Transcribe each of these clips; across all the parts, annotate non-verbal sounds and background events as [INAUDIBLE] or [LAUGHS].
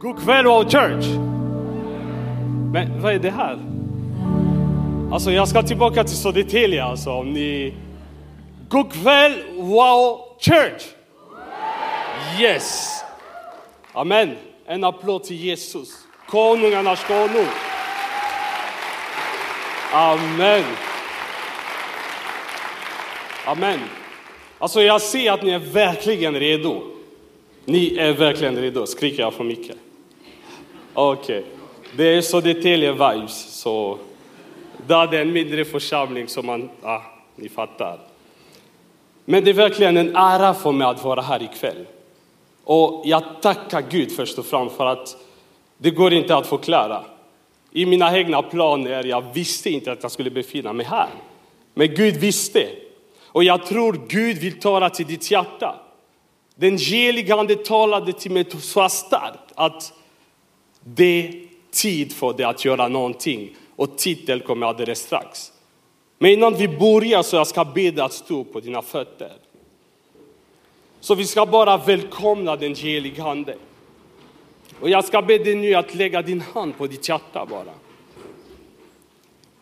God kväll Wow Church! Men vad är det här? Alltså jag ska tillbaka till Södertälje alltså om ni... God kväll Wow Church! Yes! Amen. En applåd till Jesus. Konungarnas konung. Amen. Amen. Alltså jag ser att ni är verkligen redo. Ni är verkligen redo. Skriker jag för mycket? Okej. Okay. Det är Södertälje vibes, så det är en mindre församling som man, ah, ni fattar. Men det är verkligen en ära för mig att vara här ikväll. Och jag tackar Gud först och främst för att det går inte att förklara. I mina egna planer, jag visste inte att jag skulle befinna mig här. Men Gud visste. Och jag tror Gud vill tala till ditt hjärta. Den helige Ande talade till mig så starkt att det är tid för dig att göra någonting. Och titel kommer alldeles strax. Men innan vi börjar så jag ska be dig att stå på dina fötter. Så vi ska bara välkomna den helige Ande. Och jag ska be dig nu att lägga din hand på ditt hjärta bara.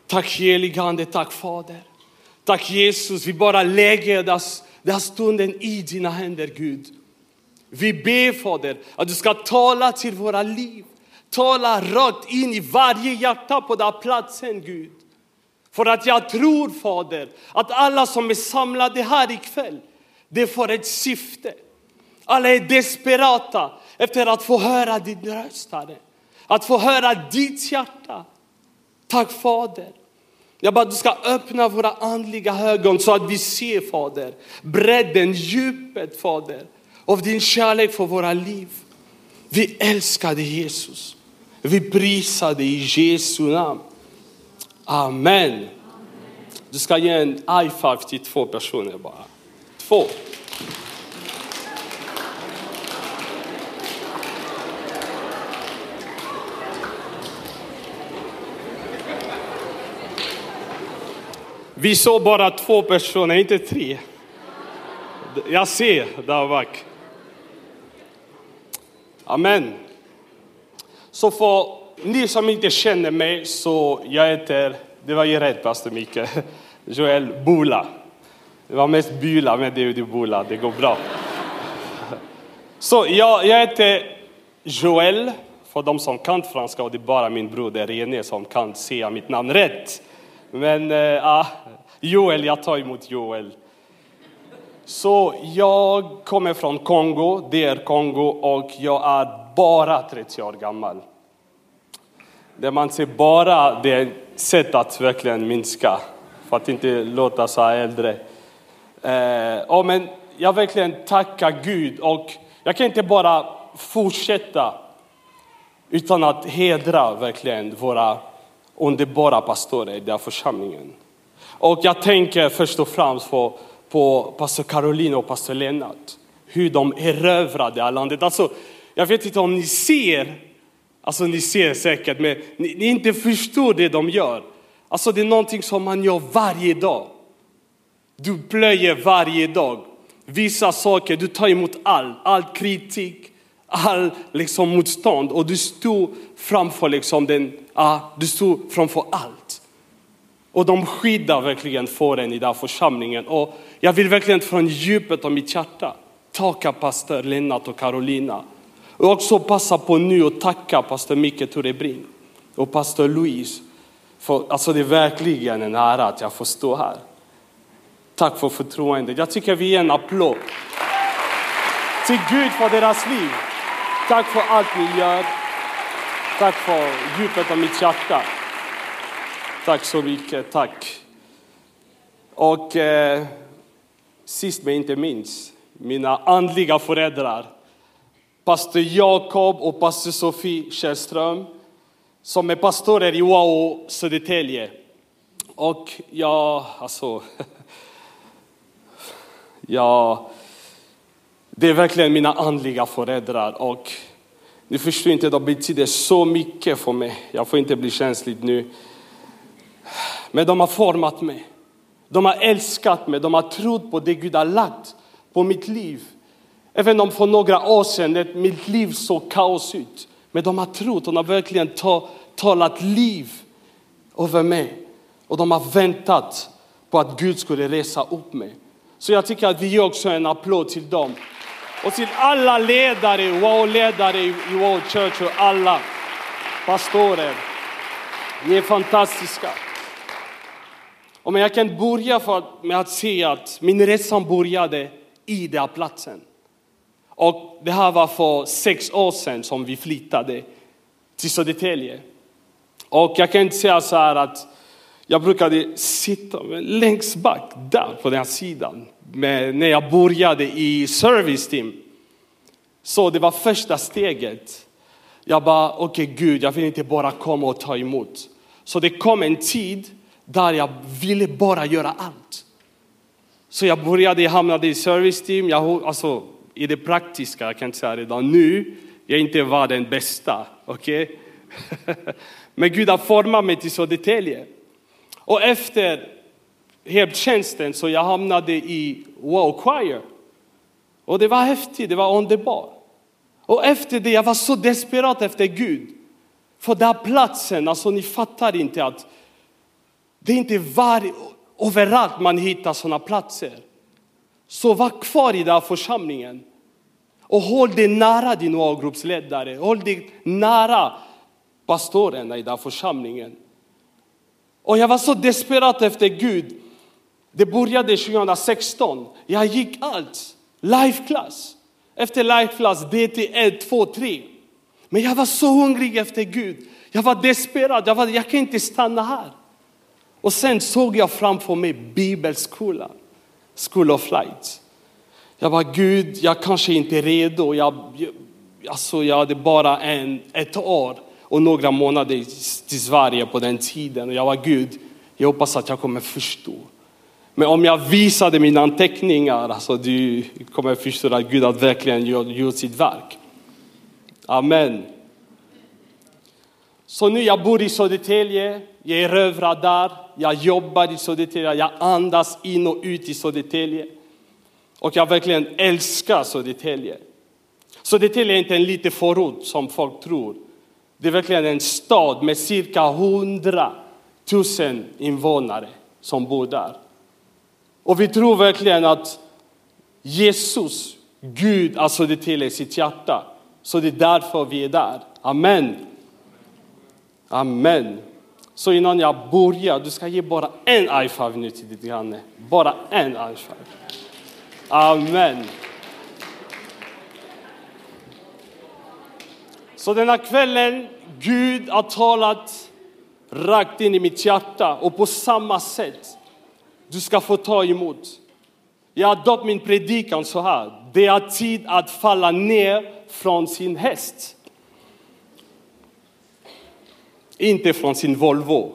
Tack helige Ande, tack Fader. Tack Jesus, vi bara lägger den här stunden i dina händer Gud. Vi ber Fader att du ska tala till våra liv. Tala rakt in i varje hjärta på den här platsen Gud. För att jag tror Fader att alla som är samlade här ikväll, det får ett syfte. Alla är desperata efter att få höra din röst, Herre. Att få höra ditt hjärta. Tack Fader. Jag bara du ska öppna våra andliga ögon så att vi ser Fader, bredden, djupet Fader av din kärlek för våra liv. Vi älskar dig Jesus. Vi prisar dig i Jesu namn. Amen. Du ska ge en high five till två personer bara. Två. Vi såg bara två personer, inte tre. Jag ser där bak. Amen. Så för ni som inte känner mig så jag heter, det var ju rätt pastor Micke, [LAUGHS] Joel Bula. Det var mest Bula men det är ju Bula, det går bra. [LAUGHS] Så jag, jag heter Joel, för de som kan franska och det är bara min broder René som kan säga mitt namn rätt. Men äh, Joel, jag tar emot Joel. Så jag kommer från Kongo, det är Kongo och jag är bara 30 år gammal. Det man ser bara, det är ett sätt att verkligen minska, för att inte låta så äldre. Eh, och men jag verkligen tackar Gud och jag kan inte bara fortsätta utan att hedra verkligen våra underbara pastorer i den här församlingen. Och jag tänker först och främst på, på pastor Caroline och pastor Lennart. Hur de erövrade landet. Alltså, jag vet inte om ni ser, alltså ni ser säkert, men ni, ni inte förstår det de gör. Alltså det är någonting som man gör varje dag. Du plöjer varje dag. Vissa saker, du tar emot all, all kritik, all liksom motstånd och du står framför liksom den, ah, du står framför allt. Och de skyddar verkligen fåren i den här församlingen. Och jag vill verkligen från djupet av mitt hjärta tacka pastor Lennart och Carolina. Och också passa på nu och tacka pastor Micke Torebring och pastor Louise. För, alltså det är verkligen en ära att jag får stå här. Tack för förtroendet. Jag tycker vi ger en applåd till Gud för deras liv. Tack för allt ni gör. Tack för djupet av mitt hjärta. Tack så mycket, tack. Och eh, sist men inte minst, mina andliga föräldrar. Pastor Jakob och pastor Sofie Källström som är pastorer i Wow Södertälje. Och jag, alltså, [LAUGHS] ja, det är verkligen mina andliga föräldrar och ni förstår inte, de betyder så mycket för mig. Jag får inte bli känslig nu. Men de har format mig. De har älskat mig, de har trott på det Gud har lagt på mitt liv. Även om för några år sedan mitt liv såg kaos ut. Men de har trott, de har verkligen ta, talat liv över mig. Och de har väntat på att Gud skulle resa upp mig. Så jag tycker att vi ger också en applåd till dem. Och till alla ledare, wow-ledare i Wow Church och alla pastorer. Ni är fantastiska. Och men jag kan börja för med att säga att min resa började i den platsen. Och det här var för sex år sedan som vi flyttade till Södertälje. Och jag kan inte säga så här att jag brukade sitta längst bak där på den här sidan Men när jag började i service team. Så det var första steget. Jag bara, okej okay, Gud, jag vill inte bara komma och ta emot. Så det kom en tid där jag ville bara göra allt. Så jag började, jag hamnade i service team, jag, alltså i det praktiska, jag kan inte säga redan nu, jag inte var den bästa. Okay? [LAUGHS] Men Gud har format mig till Södertälje. Och efter heltjänsten så jag hamnade i Wow Choir. Och det var häftigt, det var underbart. Och efter det, jag var så desperat efter Gud. För den platsen, alltså ni fattar inte att det är inte var, överallt man hittar sådana platser. Så var kvar i den här församlingen. Och håll dig nära din A-gruppsledare, håll dig nära pastorerna i den här församlingen. Och jag var så desperat efter Gud. Det började 2016. Jag gick allt. Life class. Efter life class, DT 1, 2, 3. Men jag var så hungrig efter Gud. Jag var desperat. Jag, var, jag kan inte stanna här. Och sen såg jag framför mig bibelskolan. School of Light. Jag var Gud, jag kanske inte är redo. Jag, jag, alltså jag hade bara en, ett år och några månader till Sverige på den tiden. Och jag var Gud, jag hoppas att jag kommer förstå. Men om jag visade mina anteckningar, alltså du kommer förstå att Gud har verkligen gjort sitt verk. Amen. Så nu jag bor i Södertälje, jag är rövrad där, jag jobbar i Södertälje, jag andas in och ut i Södertälje. Och jag verkligen älskar Södertälje. Södertälje är inte en liten förort som folk tror. Det är verkligen en stad med cirka 100 000 invånare som bor där. Och vi tror verkligen att Jesus, Gud, har Södertälje i sitt hjärta. Så det är därför vi är där. Amen. Amen. Så innan jag börjar, du ska ge bara en high five nu till ditt granne. Bara en high. Amen. Så denna kvällen, Gud har talat rakt in i mitt hjärta och på samma sätt du ska få ta emot. Jag har döpt min predikan så här. Det är tid att falla ner från sin häst. Inte från sin Volvo.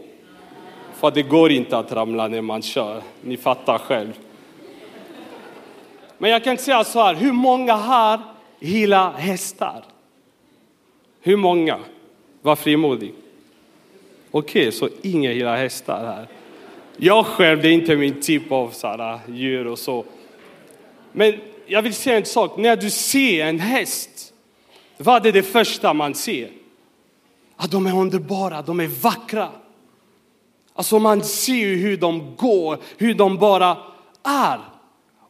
För det går inte att ramla när man kör. Ni fattar själv. Men jag kan säga så här, hur många här gillar hästar? Hur många? Var frimodig. Okej, okay, så ingen gillar hästar här. Jag själv, det är inte min typ av sådana äh, djur och så. Men jag vill säga en sak, när du ser en häst, vad är det första man ser? Att de är underbara, de är vackra. Alltså man ser hur de går, hur de bara är.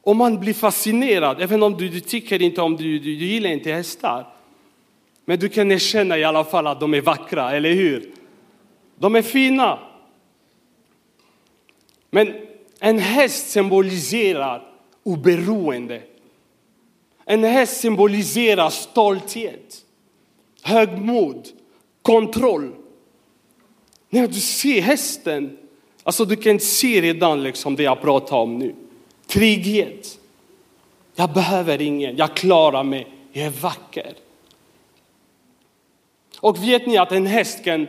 Och man blir fascinerad, även om du, du tycker inte om, du, du, du gillar inte hästar. Men du kan erkänna i alla fall att de är vackra, eller hur? De är fina. Men en häst symboliserar oberoende. En häst symboliserar stolthet, högmod, kontroll. När du ser hästen, alltså du kan se redan liksom det jag pratar om nu. Trygghet. Jag behöver ingen, jag klarar mig, jag är vacker. Och vet ni att en häst kan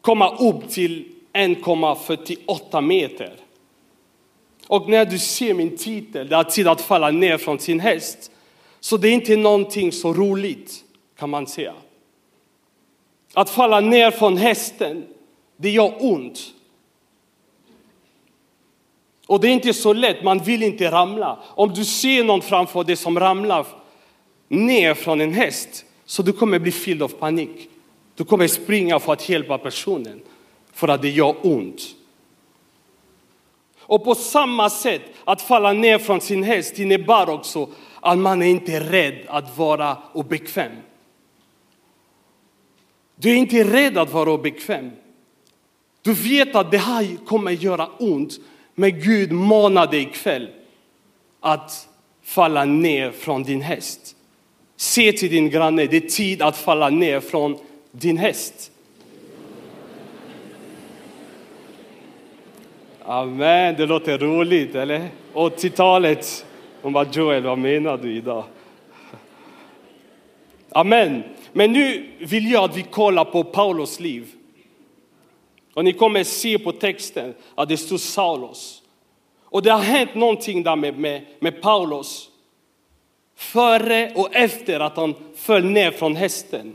komma upp till 1,48 meter? Och när du ser min titel, det är tid att falla ner från sin häst, så det är inte någonting så roligt kan man säga. Att falla ner från hästen, det gör ont. Och det är inte så lätt, man vill inte ramla. Om du ser någon framför dig som ramlar ner från en häst Så du kommer bli fylld av panik. Du kommer springa för att hjälpa personen, för att det gör ont. Och på samma sätt, att falla ner från sin häst innebär också att man är inte är rädd att vara obekväm. Du är inte rädd att vara obekväm. Du vet att det här kommer göra ont, men Gud manar dig ikväll att falla ner från din häst. Se till din granne, det är tid att falla ner från din häst. Amen, det låter roligt, eller? 80-talet. Hon bara, Joel, vad menar du idag? Amen. Men nu vill jag att vi kollar på Paulus liv. Och ni kommer se på texten att det står Saulos. Och det har hänt någonting där med, med, med Paulus. Före och efter att han föll ner från hästen.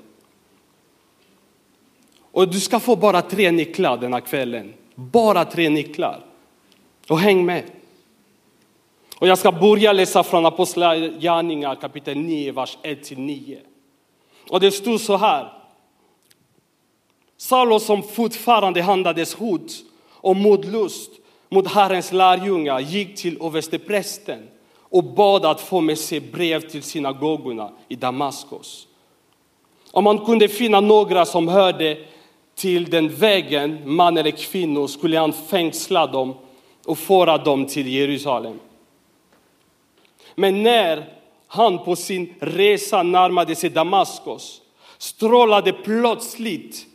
Och du ska få bara tre nycklar den här kvällen. Bara tre nycklar. Och häng med. Och jag ska börja läsa från Apostlagärningarna kapitel 9, vers 1-9. Och det stod så här. Saulus som fortfarande handlades hot och modlust mot Herrens lärjungar gick till översteprästen och bad att få med sig brev till synagogorna i Damaskus. Om man kunde finna några som hörde till den vägen, man eller kvinnor, skulle han fängsla dem och föra dem till Jerusalem. Men när han på sin resa närmade sig Damaskus strålade plötsligt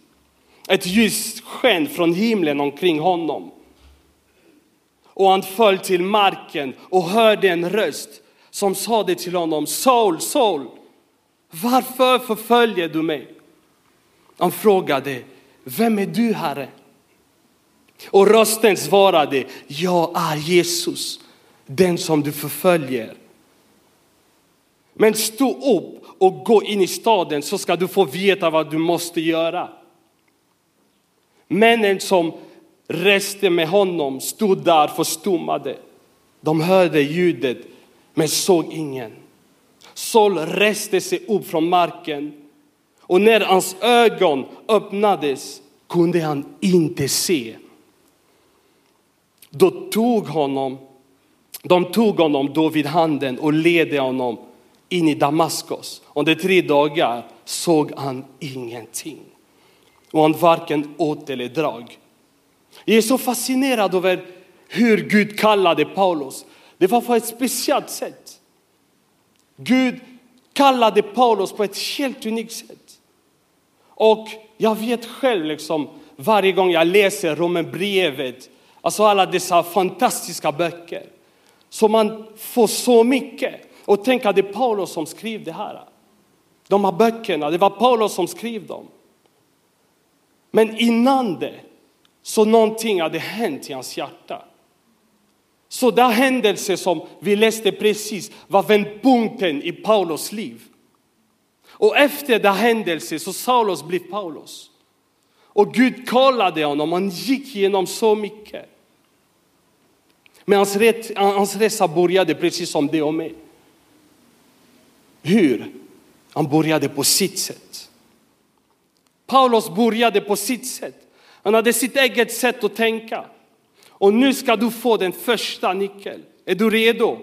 ett ljust sken från himlen omkring honom. Och han föll till marken och hörde en röst som sade till honom, Saul, Saul, varför förföljer du mig? Han frågade, vem är du, Herre? Och rösten svarade, jag är Jesus, den som du förföljer. Men stå upp och gå in i staden så ska du få veta vad du måste göra. Männen som reste med honom stod där förstummade. De hörde ljudet men såg ingen. Sol reste sig upp från marken och när hans ögon öppnades kunde han inte se. Då tog honom, de tog honom då vid handen och ledde honom in i Damaskus. Under tre dagar såg han ingenting. Och han varken åt eller drag. Jag är så fascinerad över hur Gud kallade Paulus. Det var på ett speciellt sätt. Gud kallade Paulus på ett helt unikt sätt. Och jag vet själv, liksom, varje gång jag läser Romarbrevet, alltså alla dessa fantastiska böcker, så man får så mycket. Och tänk att det är Paulus som skrev det här. De här böckerna, det var Paulus som skrev dem. Men innan det så någonting hade hänt i hans hjärta. Så den händelse som vi läste precis var vändpunkten i Paulus liv. Och efter den händelsen så Saulus blev Paulus. Och Gud kallade honom, han gick igenom så mycket. Men hans, hans resa började precis som det och mig. Hur? Han började på sitt sätt. Paulus började på sitt sätt. Han hade sitt eget sätt att tänka. Och nu ska du få den första nyckeln. Är du redo?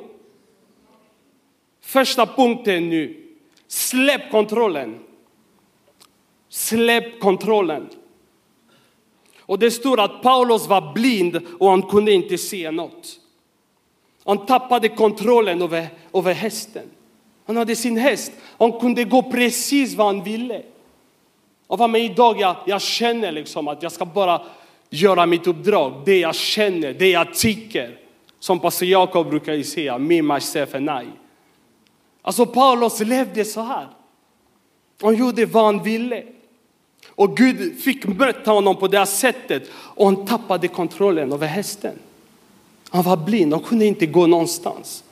Första punkten nu. Släpp kontrollen. Släpp kontrollen. Och det står att Paulus var blind och han kunde inte se något. Han tappade kontrollen över, över hästen. Han hade sin häst. Han kunde gå precis vad han ville. Och vad med idag, jag, jag känner liksom att jag ska bara göra mitt uppdrag, det jag känner, det jag tycker. Som pastor Jakob brukar säga, me, myself and I. Alltså Paulus levde så här. Han gjorde vad han ville. Och Gud fick möta honom på det här sättet och han tappade kontrollen över hästen. Han var blind, han kunde inte gå någonstans.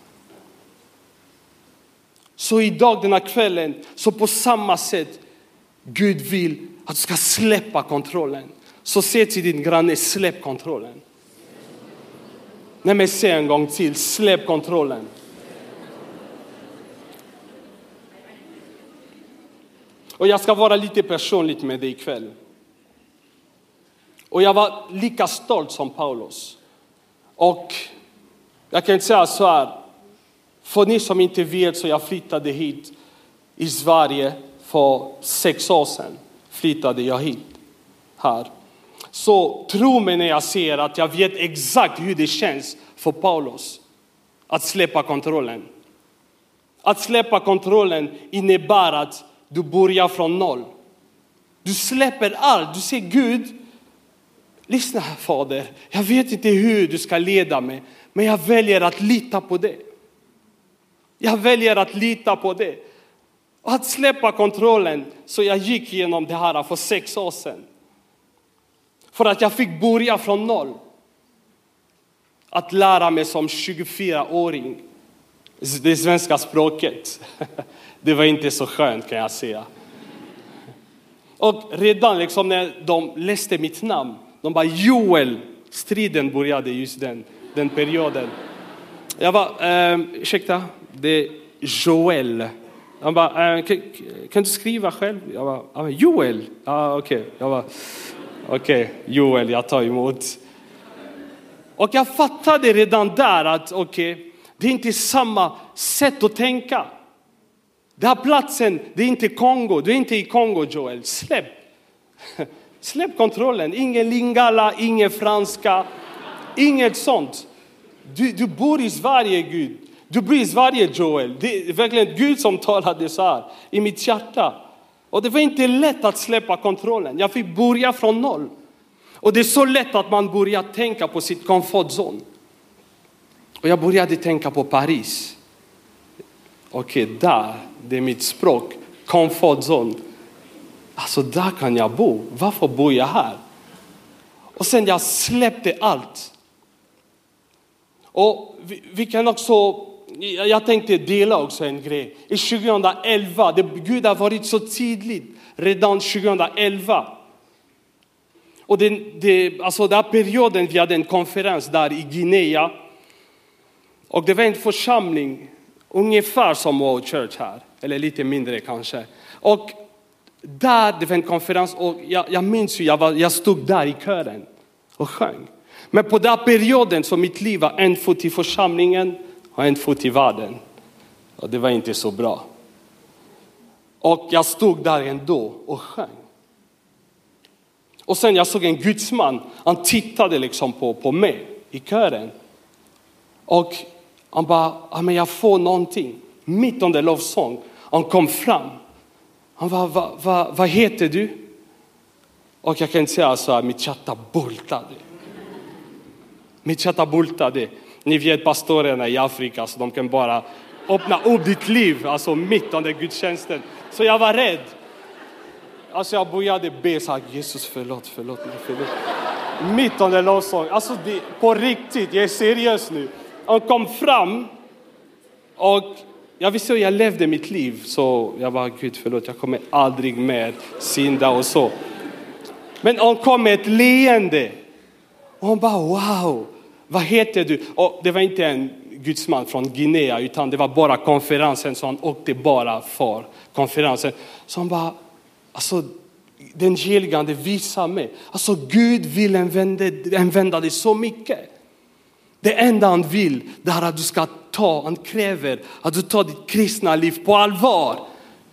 Så idag den här kvällen, så på samma sätt, Gud vill att du ska släppa kontrollen. Så säg till din granne, släpp kontrollen. Nej men säg en gång till, släpp kontrollen. Och jag ska vara lite personligt med dig ikväll. Och jag var lika stolt som Paulus. Och jag kan säga så här, för ni som inte vet så jag flyttade hit i Sverige för sex år sedan. Flyttade jag hit här. Så tro mig när jag säger att jag vet exakt hur det känns för Paulus att släppa kontrollen. Att släppa kontrollen innebär att du börjar från noll. Du släpper allt. Du säger Gud, lyssna här Fader, jag vet inte hur du ska leda mig, men jag väljer att lita på dig. Jag väljer att lita på det. Och att släppa kontrollen, så jag gick igenom det här för sex år sedan. För att jag fick börja från noll. Att lära mig som 24-åring det svenska språket. [LAUGHS] Det var inte så skönt kan jag säga. Och redan liksom när de läste mitt namn, de bara Joel, striden började just den, den perioden. Jag var, eh, ursäkta, det är Joel. Han bara, äh, kan, kan, du skriva själv? Jag bara, Joel? Ah, Okej, okay. jag bara, okej, okay, Joel, jag tar emot. Och jag fattade redan där att okej, okay, det är inte samma sätt att tänka. Den här platsen, det är inte Kongo. Du är inte i Kongo, Joel. Släpp. [LAUGHS] Släpp kontrollen. Ingen lingala, ingen franska, inget sånt. Du, du bor i Sverige, Gud. Du bryr varje Sverige, Joel. Det är verkligen Gud som talade så här i mitt hjärta. Och det var inte lätt att släppa kontrollen. Jag fick börja från noll. Och det är så lätt att man börjar tänka på sitt komfortzon. Och jag började tänka på Paris. Okej, okay, där, det är mitt språk, comfort zone. Alltså där kan jag bo, varför bor jag här? Och sen jag släppte allt. Och vi, vi kan också, jag tänkte dela också en grej. I 2011, det, Gud har varit så tydligt redan 2011. Och den, det, alltså den perioden vi hade en konferens där i Guinea. Och det var en församling ungefär som World Church här, eller lite mindre kanske. Och där, det var en konferens och jag, jag minns ju, jag, var, jag stod där i kören och sjöng. Men på den perioden så mitt liv var en fot i församlingen och en fot i världen. Och det var inte så bra. Och jag stod där ändå och sjöng. Och sen jag såg en gudsman, han tittade liksom på, på mig i kören. Och han bara, ja, men jag får någonting. Mitt under lovsång. Han kom fram. Han bara, vad va, vad heter du? Och jag kan säga så här, mitt hjärta bultade. Mitt hjärta bultade. Ni vet pastorerna i Afrika, så de kan bara öppna upp ditt liv, alltså mitt under gudstjänsten. Så jag var rädd. Alltså jag började be så här, Jesus förlåt, förlåt mig, förlåt. Mitt under lovsång. Alltså det, på riktigt, jag är seriös nu. Han kom fram och jag visste hur jag levde mitt liv. Så jag bara, Gud förlåt, jag kommer aldrig mer synda och så. Men hon kom med ett leende. Och hon bara wow, vad heter du? Och det var inte en gudsman från Guinea utan det var bara konferensen så han åkte bara för konferensen. Så han bara, alltså den helige ande visar mig. Alltså Gud vill använda, använda dig så mycket. Det enda han vill det är att du ska ta, han kräver att du tar ditt kristna liv på allvar.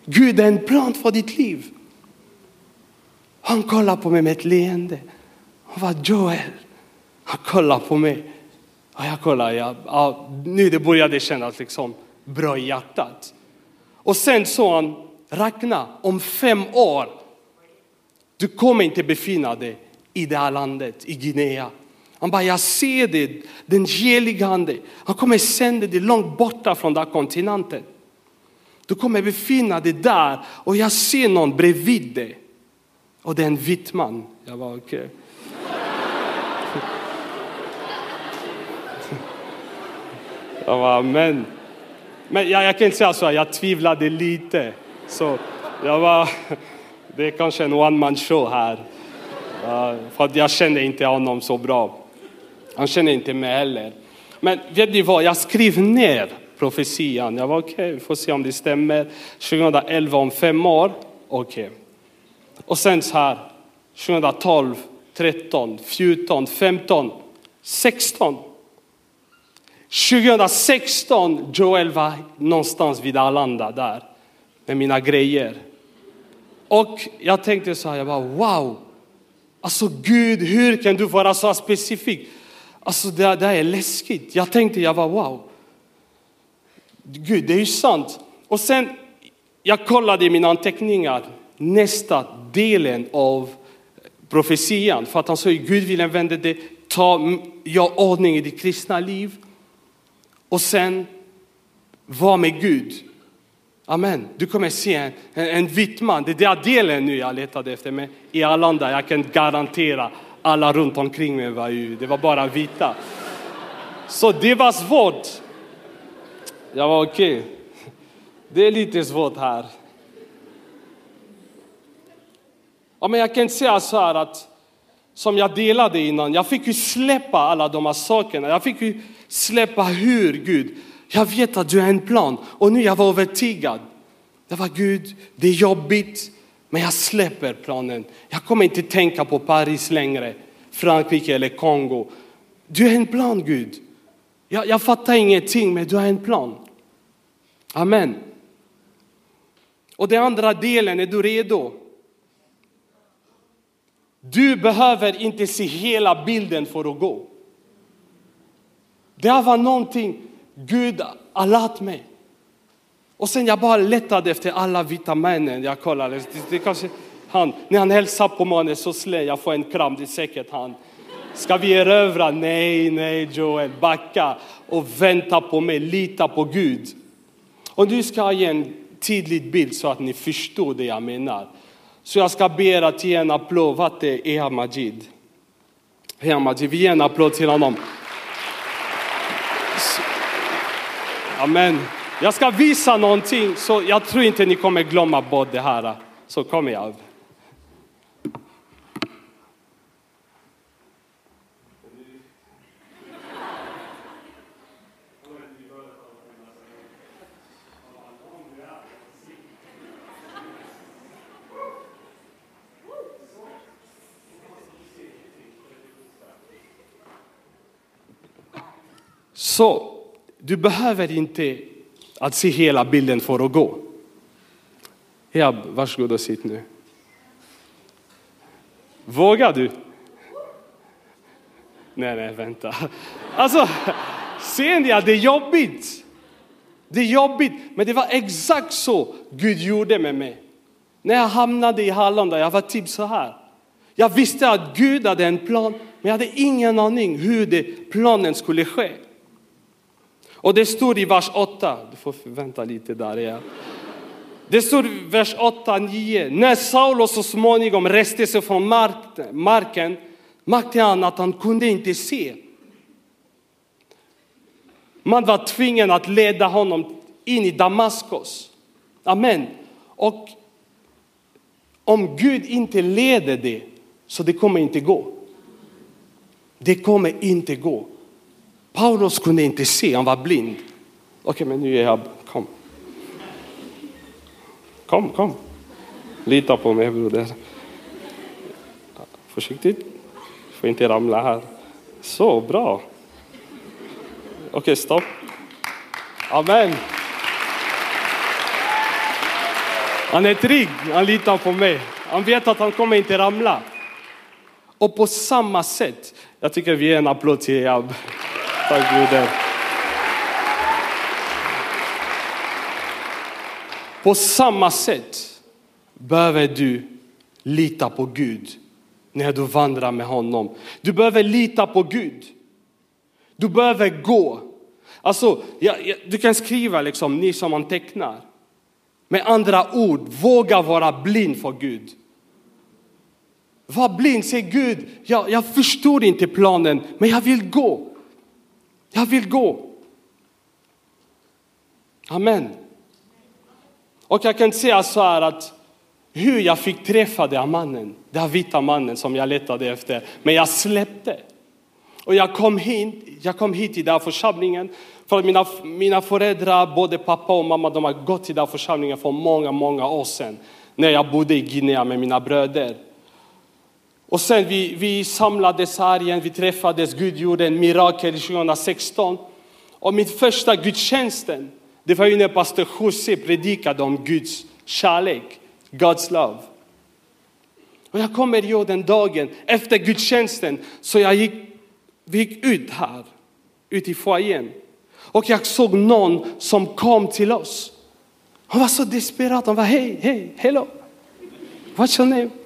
Gud är en plan för ditt liv. Han kollar på mig med ett leende. Han var Joel. Han kollade på mig. Och jag kollade, ja, ja, nu det började kännas liksom bra i hjärtat. Och sen sa han, räkna om fem år, du kommer inte befinna dig i det här landet, i Guinea. Han bara, jag ser det, den helige ande. Han kommer sända dig långt borta från den här kontinenten. Du kommer befinna dig där och jag ser någon bredvid dig. Och det är en vit man. Jag var okej. Okay. Jag bara, men. Men jag, jag kan inte säga så, jag tvivlade lite. Så jag var, [LAUGHS] det är kanske en one man show här. Uh, för att jag kände inte honom så bra. Han känner inte mig heller. Men vet ni vad, jag skrev ner profetian. Jag var okej, okay, vi får se om det stämmer. 2011 om fem år okej. Okay. Och sen så här, 2012, 13, 14, 15, 16. 2016, Joel var någonstans vid Arlanda där med mina grejer. Och jag tänkte så här, jag bara wow, alltså Gud, hur kan du vara så specifik? Alltså det, det är läskigt. Jag tänkte, jag var wow. Gud, det är ju sant. Och sen, jag kollade i mina anteckningar, nästa delen av profetian, för att han sa Gud vill använda det, ta, gör ordning i ditt kristna liv och sen var med Gud. Amen. Du kommer se en, en, en vit man. Det är den delen nu jag letade efter. Men i Arlanda, jag kan garantera alla runt omkring mig var ju, det var bara vita. Så det var svårt. Jag var okej. Okay. Det är lite svårt här. Ja, men jag kan säga så här att som jag delade innan, jag fick ju släppa alla de här sakerna. Jag fick ju släppa hur Gud, jag vet att du har en plan och nu jag var övertygad. Det var Gud, det är jobbigt, men jag släpper planen. Jag kommer inte tänka på Paris längre, Frankrike eller Kongo. Du har en plan Gud. Jag, jag fattar ingenting, men du har en plan. Amen. Och den andra delen, är du redo? Du behöver inte se hela bilden för att gå. Det var någonting Gud har lärt mig. Och sen jag bara letade efter alla vita männen. Jag kollade, det, det kanske han, när han hälsar på mig så slår jag får en kram, det är säkert han. Ska vi erövra? Nej, nej Joel, backa och vänta på mig, lita på Gud. Och nu ska jag ge en tydlig bild så att ni förstår det jag menar. Så jag ska be er att ge en applåd. Vart är Eha Majid? Eha Majid, vi ger en applåd till honom. Amen. Jag ska visa någonting, så jag tror inte ni kommer glömma bort det här. Så kommer jag. Så du behöver inte att se hela bilden för att gå. Ja, varsågod och sitt nu. Vågar du? Nej, nej, vänta. Alltså, ser ni att det är jobbigt? Det är jobbigt, men det var exakt så Gud gjorde med mig. När jag hamnade i Halland, jag var typ så här. Jag visste att Gud hade en plan, men jag hade ingen aning hur det planen skulle ske. Och det står i vers 8, du får vänta lite där. Ja. Det står i vers 8, 9. När Saulus så småningom reste sig från marken märkte han att han kunde inte se. Man var tvungen att leda honom in i Damaskus. Amen. Och om Gud inte leder det, så det kommer inte gå. Det kommer inte gå. Paulus kunde inte se, han var blind. Okej, men nu är jag, kom. Kom, kom. Lita på mig broder. Försiktigt, får inte ramla här. Så bra. Okej, stopp. Amen. Han är trygg, han litar på mig. Han vet att han kommer inte ramla. Och på samma sätt, jag tycker vi ger en applåd till Ejab. Tack broder. På samma sätt behöver du lita på Gud när du vandrar med honom. Du behöver lita på Gud. Du behöver gå. Alltså, ja, ja, du kan skriva liksom, ni som man tecknar. Med andra ord, våga vara blind för Gud. Var blind, säg Gud, jag, jag förstår inte planen, men jag vill gå. Jag vill gå. Amen. Och jag kan säga så här att hur jag fick träffa den mannen, den vita mannen som jag letade efter, men jag släppte. Och jag kom hit, jag kom hit i den församlingen för mina, mina föräldrar, både pappa och mamma, de har gått i den församlingen för många, många år sedan. när jag bodde i Guinea med mina bröder. Och sen vi, vi samlades här igen, vi träffades, Gud gjorde en mirakel 2016. Och min första gudstjänsten, det var ju när pastor José predikade om Guds kärlek, God's love. Och jag kommer ihåg den dagen efter gudstjänsten så jag gick, vi gick ut här, ut i foajén. Och jag såg någon som kom till oss. Han var så desperat, han var hej, hej, hello. What's your name?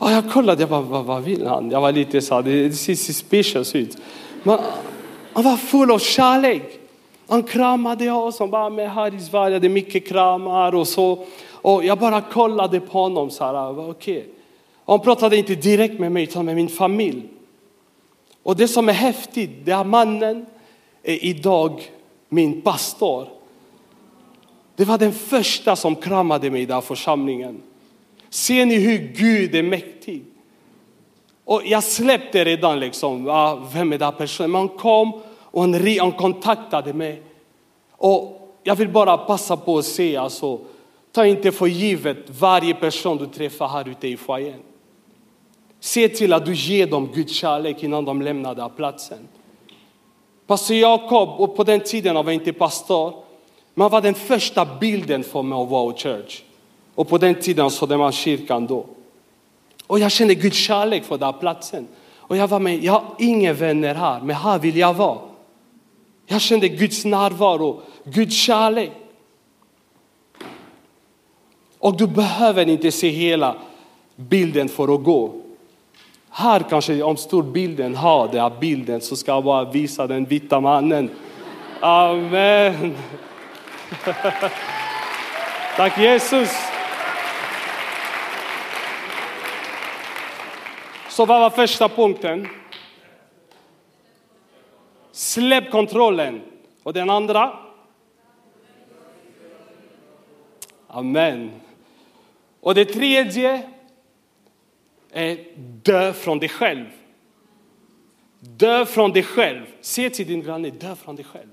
Och jag kollade, jag bara, vad, vad vill han? Jag var lite så här, det ser suspicious ut. Men han var full av kärlek. Han kramade oss, han bara, men här i Sverige det är mycket kramar och så. Och jag bara kollade på honom så här, okej. Okay. Han pratade inte direkt med mig utan med min familj. Och det som är häftigt, det är mannen är idag min pastor. Det var den första som kramade mig i den församlingen. Ser ni hur Gud är mäktig? Och jag släppte redan liksom, vem är den personen? Man kom och han, han kontaktade mig. Och jag vill bara passa på att säga, alltså, ta inte för givet varje person du träffar här ute i foajén. Se till att du ger dem Guds kärlek innan de lämnar den platsen. Pastor Jakob, och på den tiden var jag inte pastor, men var den första bilden för mig av Wow Church. Och på den tiden så man kyrkan då. Och jag kände Guds kärlek för den platsen. Och jag var med, jag har inga vänner här, men här vill jag vara. Jag kände Guds närvaro, Guds kärlek. Och du behöver inte se hela bilden för att gå. Här kanske om storbilden har den här bilden så ska jag bara visa den vita mannen. Amen. [LAUGHS] Tack Jesus. Så vad var första punkten? Släpp kontrollen. Och den andra? Amen. Och det tredje är dö från dig själv. Dö från dig själv. Se till din granne, dö från dig själv.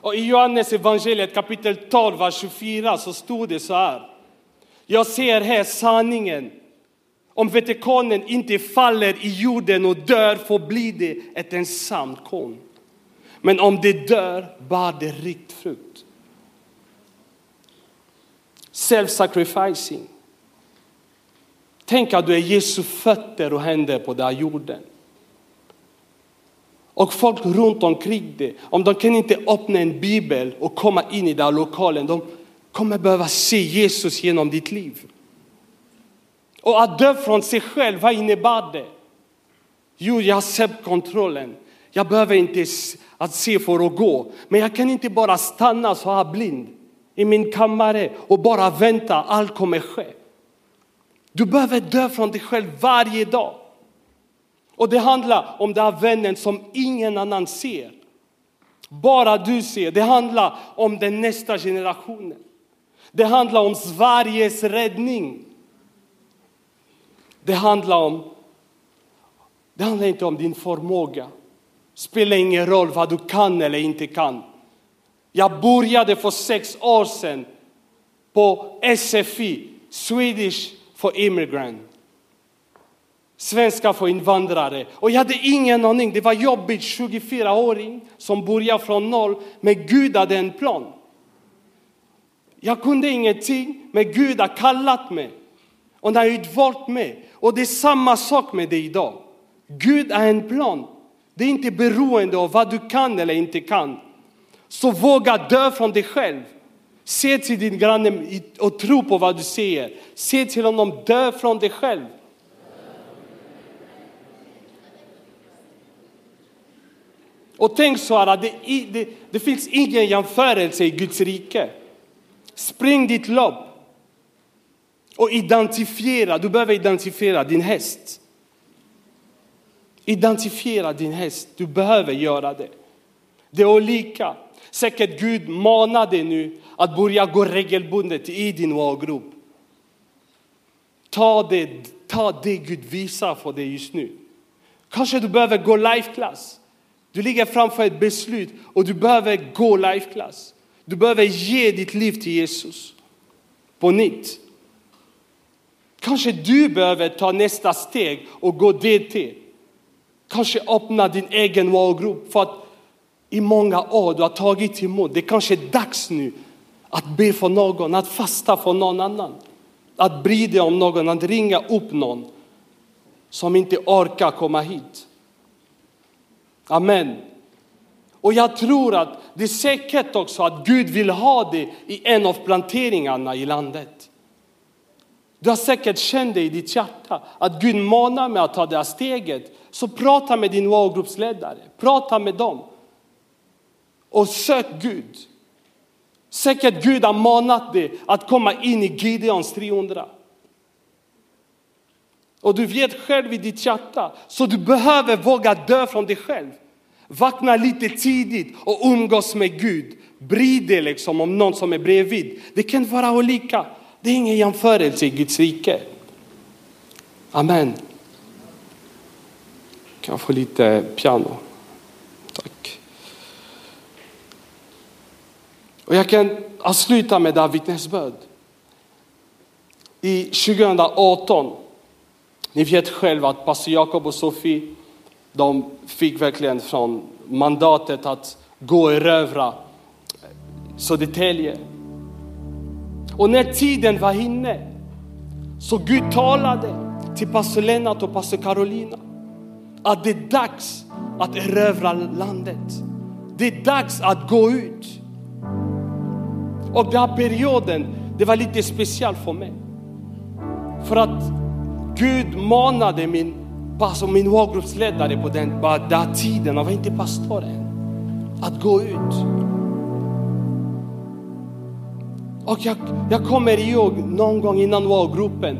Och I Johannes evangeliet kapitel 12, vers 24 så stod det så här. Jag ser här sanningen. Om vetekanen inte faller i jorden och dör förblir det ett ensamt korn. Men om det dör bär det rikt frukt. Self-sacrificing. Tänk att du är Jesu fötter och händer på den här jorden. Och folk runt omkring dig, om de kan inte öppna en bibel och komma in i den här lokalen, de kommer behöva se Jesus genom ditt liv. Och att dö från sig själv, vad innebär det? Jo, jag har släppt kontrollen. Jag behöver inte att se för att gå. Men jag kan inte bara stanna så här blind i min kammare och bara vänta, allt kommer ske. Du behöver dö från dig själv varje dag. Och det handlar om den vännen som ingen annan ser. Bara du ser. Det handlar om den nästa generationen. Det handlar om Sveriges räddning. Det handlar om det handlar inte om din förmåga. Det spelar ingen roll vad du kan eller inte kan. Jag började för sex år sedan på SFI, Swedish for Immigrant. Svenska för invandrare. Och jag hade ingen aning. Det var jobbigt, 24-åring som började från noll. Men Gud hade en plan. Jag kunde ingenting, men Gud har kallat mig. Och han har utvalt mig. Och det är samma sak med dig idag. Gud har en plan. Det är inte beroende av vad du kan eller inte kan. Så våga dö från dig själv. Se till din granne och tro på vad du säger. Se till honom, dö från dig själv. Och tänk så här, det, det, det finns ingen jämförelse i Guds rike. Spring ditt lopp och identifiera, du behöver identifiera din häst. Identifiera din häst, du behöver göra det. Det är olika. Säkert Gud manar dig nu att börja gå regelbundet i din wow-grupp. Ta det, ta det Gud visar för dig just nu. Kanske du behöver gå life class. Du ligger framför ett beslut och du behöver gå life class. Du behöver ge ditt liv till Jesus på nytt. Kanske du behöver ta nästa steg och gå DT. Kanske öppna din egen målgrupp för att i många år du har tagit emot. Det kanske är dags nu att be för någon, att fasta för någon annan. Att bry dig om någon, att ringa upp någon som inte orkar komma hit. Amen. Och jag tror att det är säkert också att Gud vill ha det i en av planteringarna i landet. Du har säkert känt det i ditt hjärta att Gud manar mig att ta det här steget. Så prata med din målgruppsledare, prata med dem. Och sök Gud. Säkert Gud har manat dig att komma in i Gideons 300. Och du vet själv i ditt hjärta, så du behöver våga dö från dig själv. Vakna lite tidigt och umgås med Gud. Bry dig liksom om någon som är bredvid. Det kan vara olika. Det är ingen jämförelse i Guds rike. Amen. Kan jag få lite piano? Tack. Och jag kan avsluta med det här vittnesbörd. I 2018, ni vet själva att pastor Jakob och Sofie, de fick verkligen från mandatet att gå och erövra Södertälje. Och när tiden var inne så Gud talade till pastor Lennart och pastor Carolina att det är dags att erövra landet. Det är dags att gå ut. Och den här perioden, det var lite speciellt för mig. För att Gud manade min, som min målgruppsledare på den, på den tiden, han var inte pastor än, att gå ut. Och jag, jag kommer ihåg någon gång innan målgruppen,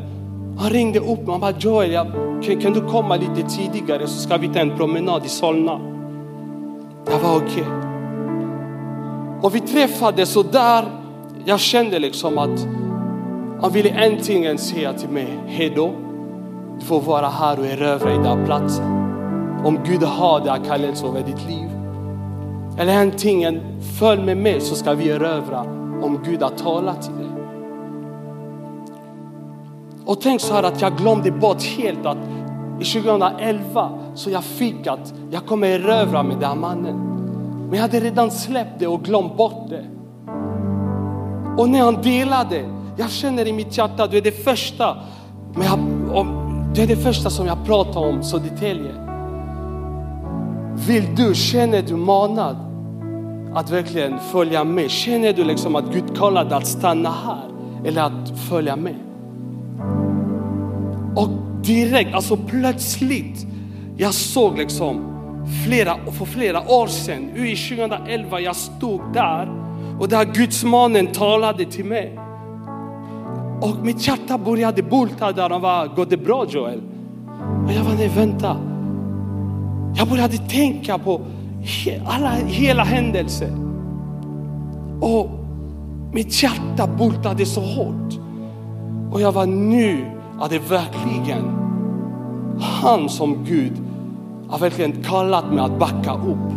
han ringde upp mig och bara Joel, jag, kan, kan, du komma lite tidigare så ska vi ta en promenad i Solna. Jag var okej. Okay. Och vi träffades och där jag kände liksom att han ville äntligen säga till mig, hejdå. Du får vara här och erövra i den här platsen. Om Gud har det här kallelse över ditt liv. Eller antingen följ med mig så ska vi erövra om Gud har talat till dig. Och tänk så här att jag glömde bort helt att i 2011 så jag fick att jag kommer erövra med den här mannen. Men jag hade redan släppt det och glömt bort det. Och när han delade, jag känner i mitt hjärta, du är det första, men jag, det är det första som jag pratar om Södertälje. Vill du, känner du manad att verkligen följa med? Känner du liksom att Gud kallar dig att stanna här eller att följa med? Och direkt, alltså plötsligt, jag såg liksom flera, för flera år sedan, i 2011, jag stod där och där gudsmannen talade till mig. Och mitt hjärta började bulta där och var, går det bra Joel? Och jag var, nej vänta. Jag började tänka på alla, hela händelsen. Och mitt hjärta bultade så hårt. Och jag var, nu är det verkligen han som Gud har verkligen kallat mig att backa upp.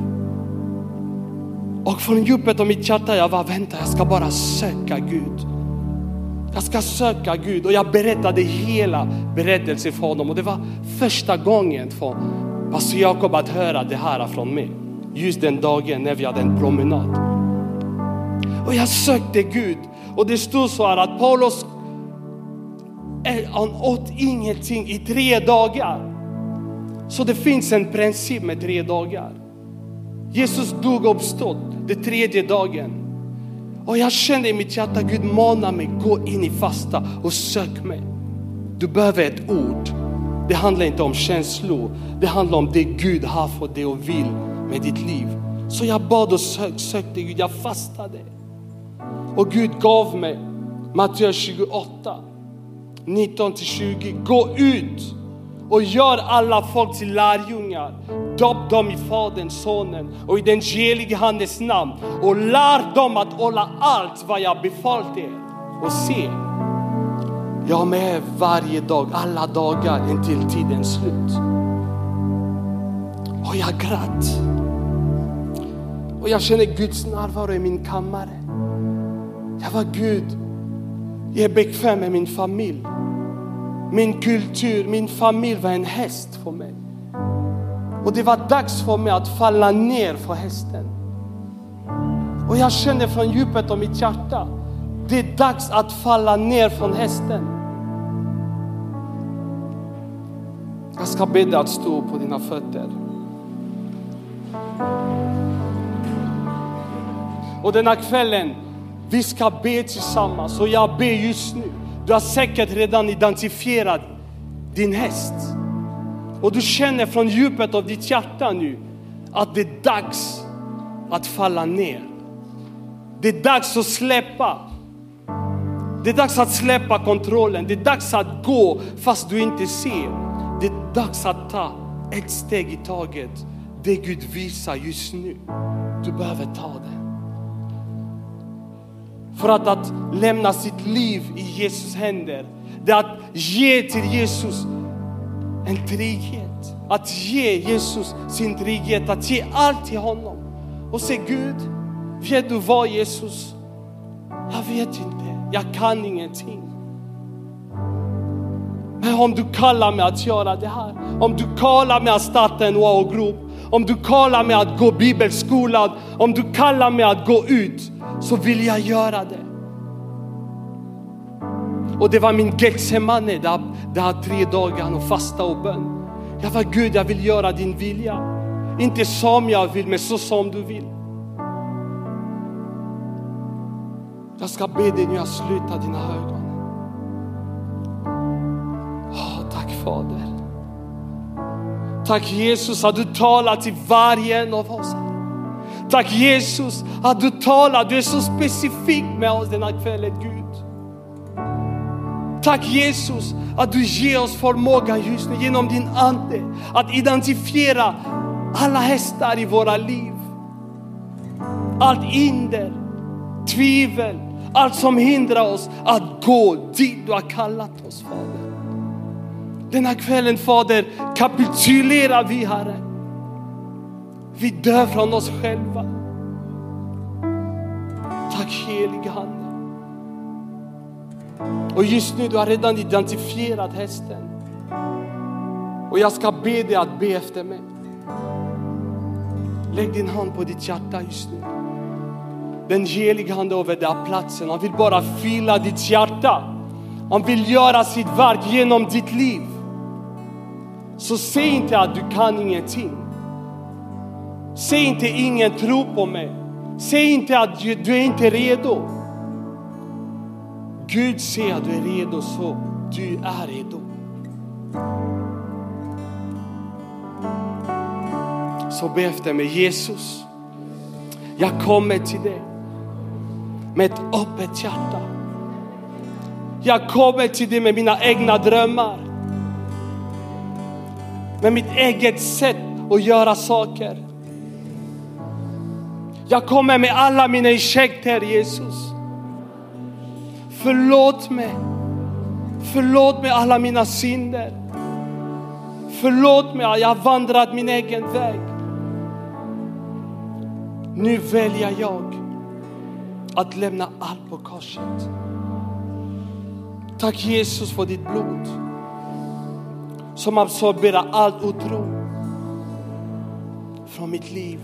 Och från djupet av mitt hjärta jag var, vänta jag ska bara söka Gud. Jag ska söka Gud och jag berättade hela berättelsen för honom och det var första gången för pastor Jakob att höra det här från mig. Just den dagen när vi hade en promenad. Och jag sökte Gud och det stod så här att Paulus eh, han åt ingenting i tre dagar. Så det finns en princip med tre dagar. Jesus dog och uppstod den tredje dagen. Och jag kände i mitt hjärta, Gud manar mig, gå in i fasta och sök mig. Du behöver ett ord. Det handlar inte om känslor, det handlar om det Gud har för dig och vill med ditt liv. Så jag bad och sök, sökte Gud, jag fastade. Och Gud gav mig Matteus 28, 19 till 20. Gå ut och gör alla folk till lärjungar. Dopp dem i Faderns, Sonen och i den helige Andens namn och lär dem att hålla allt vad jag befallt er. Och se, jag är med varje dag, alla dagar intill tidens slut. Och jag grät. Och jag känner Guds närvaro i min kammare. Jag var Gud, jag är bekväm med min familj. Min kultur, min familj var en häst för mig. Och det var dags för mig att falla ner för hästen. Och jag kände från djupet av mitt hjärta, det är dags att falla ner från hästen. Jag ska be dig att stå på dina fötter. Och denna kvällen, vi ska be tillsammans och jag ber just nu. Du har säkert redan identifierat din häst. Och du känner från djupet av ditt hjärta nu att det är dags att falla ner. Det är dags att släppa. Det är dags att släppa kontrollen. Det är dags att gå fast du inte ser. Det är dags att ta ett steg i taget. Det Gud visar just nu. Du behöver ta det. För att, att lämna sitt liv i Jesus händer, det är att ge till Jesus en trygghet. Att ge Jesus sin trygghet, att ge allt till honom. Och säga Gud, vet du vad Jesus? Jag vet inte, jag kan ingenting. Men om du kallar mig att göra det här, om du kallar mig att starta en wow-grupp, om du kallar mig att gå bibelskolan, om du kallar mig att gå ut, så vill jag göra det. Och det var min Getsemane, där, där här tre dagar och fasta och bön. Jag var Gud, jag vill göra din vilja. Inte som jag vill, men så som du vill. Jag ska be dig nu att sluta dina ögon. Oh, tack Fader. Tack Jesus att du talar till varje en av oss. Tack Jesus att du talar, du är så specifik med oss denna kväll Gud. Tack Jesus att du ger oss förmågan just nu genom din Ande att identifiera alla hästar i våra liv. Allt hinder, tvivel, allt som hindrar oss att gå dit du har kallat oss Fader. Denna kvällen Fader kapitulerar vi Herre. Vi dör från oss själva. Tack helige Ande. Och just nu, du har redan identifierat hästen. Och jag ska be dig att be efter mig. Lägg din hand på ditt hjärta just nu. Den heliga Ande över den här platsen. Han vill bara fylla ditt hjärta. Han vill göra sitt verk genom ditt liv. Så säg inte att du kan ingenting. Säg inte ingen tror på mig. Säg inte att du är inte redo. Gud ser att du är redo så du är redo. Så be efter mig Jesus. Jag kommer till dig med ett öppet hjärta. Jag kommer till dig med mina egna drömmar. Med mitt eget sätt att göra saker. Jag kommer med alla mina ursäkter Jesus. Förlåt mig. Förlåt mig alla mina synder. Förlåt mig att jag har vandrat min egen väg. Nu väljer jag att lämna allt på korset. Tack Jesus för ditt blod som absorberar allt otro från mitt liv.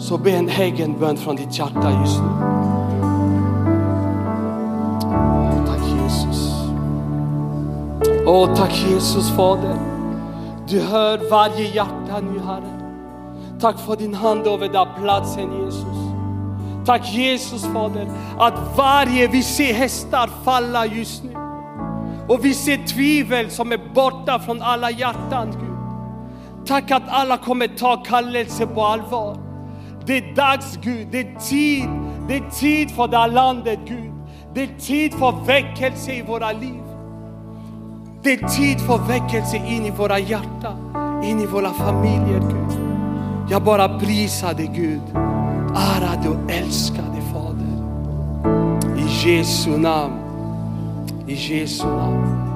Så be en egen bön från ditt hjärta just nu. Åh, tack Jesus Fader. Du hör varje hjärta nu Herre. Tack för din hand över den platsen Jesus. Tack Jesus Fader att varje vi ser hästar falla just nu. Och vi ser tvivel som är borta från alla hjärtan Gud. Tack att alla kommer ta kallelse på allvar. Det är dags Gud, det är tid. Det är tid för det här landet Gud. Det är tid för väckelse i våra liv. Det är tid för väckelse in i våra hjärtan, in i våra familjer Gud. Jag bara prisar dig Gud. Ära dig och älskar dig Fader. I Jesu namn. I Jesu namn.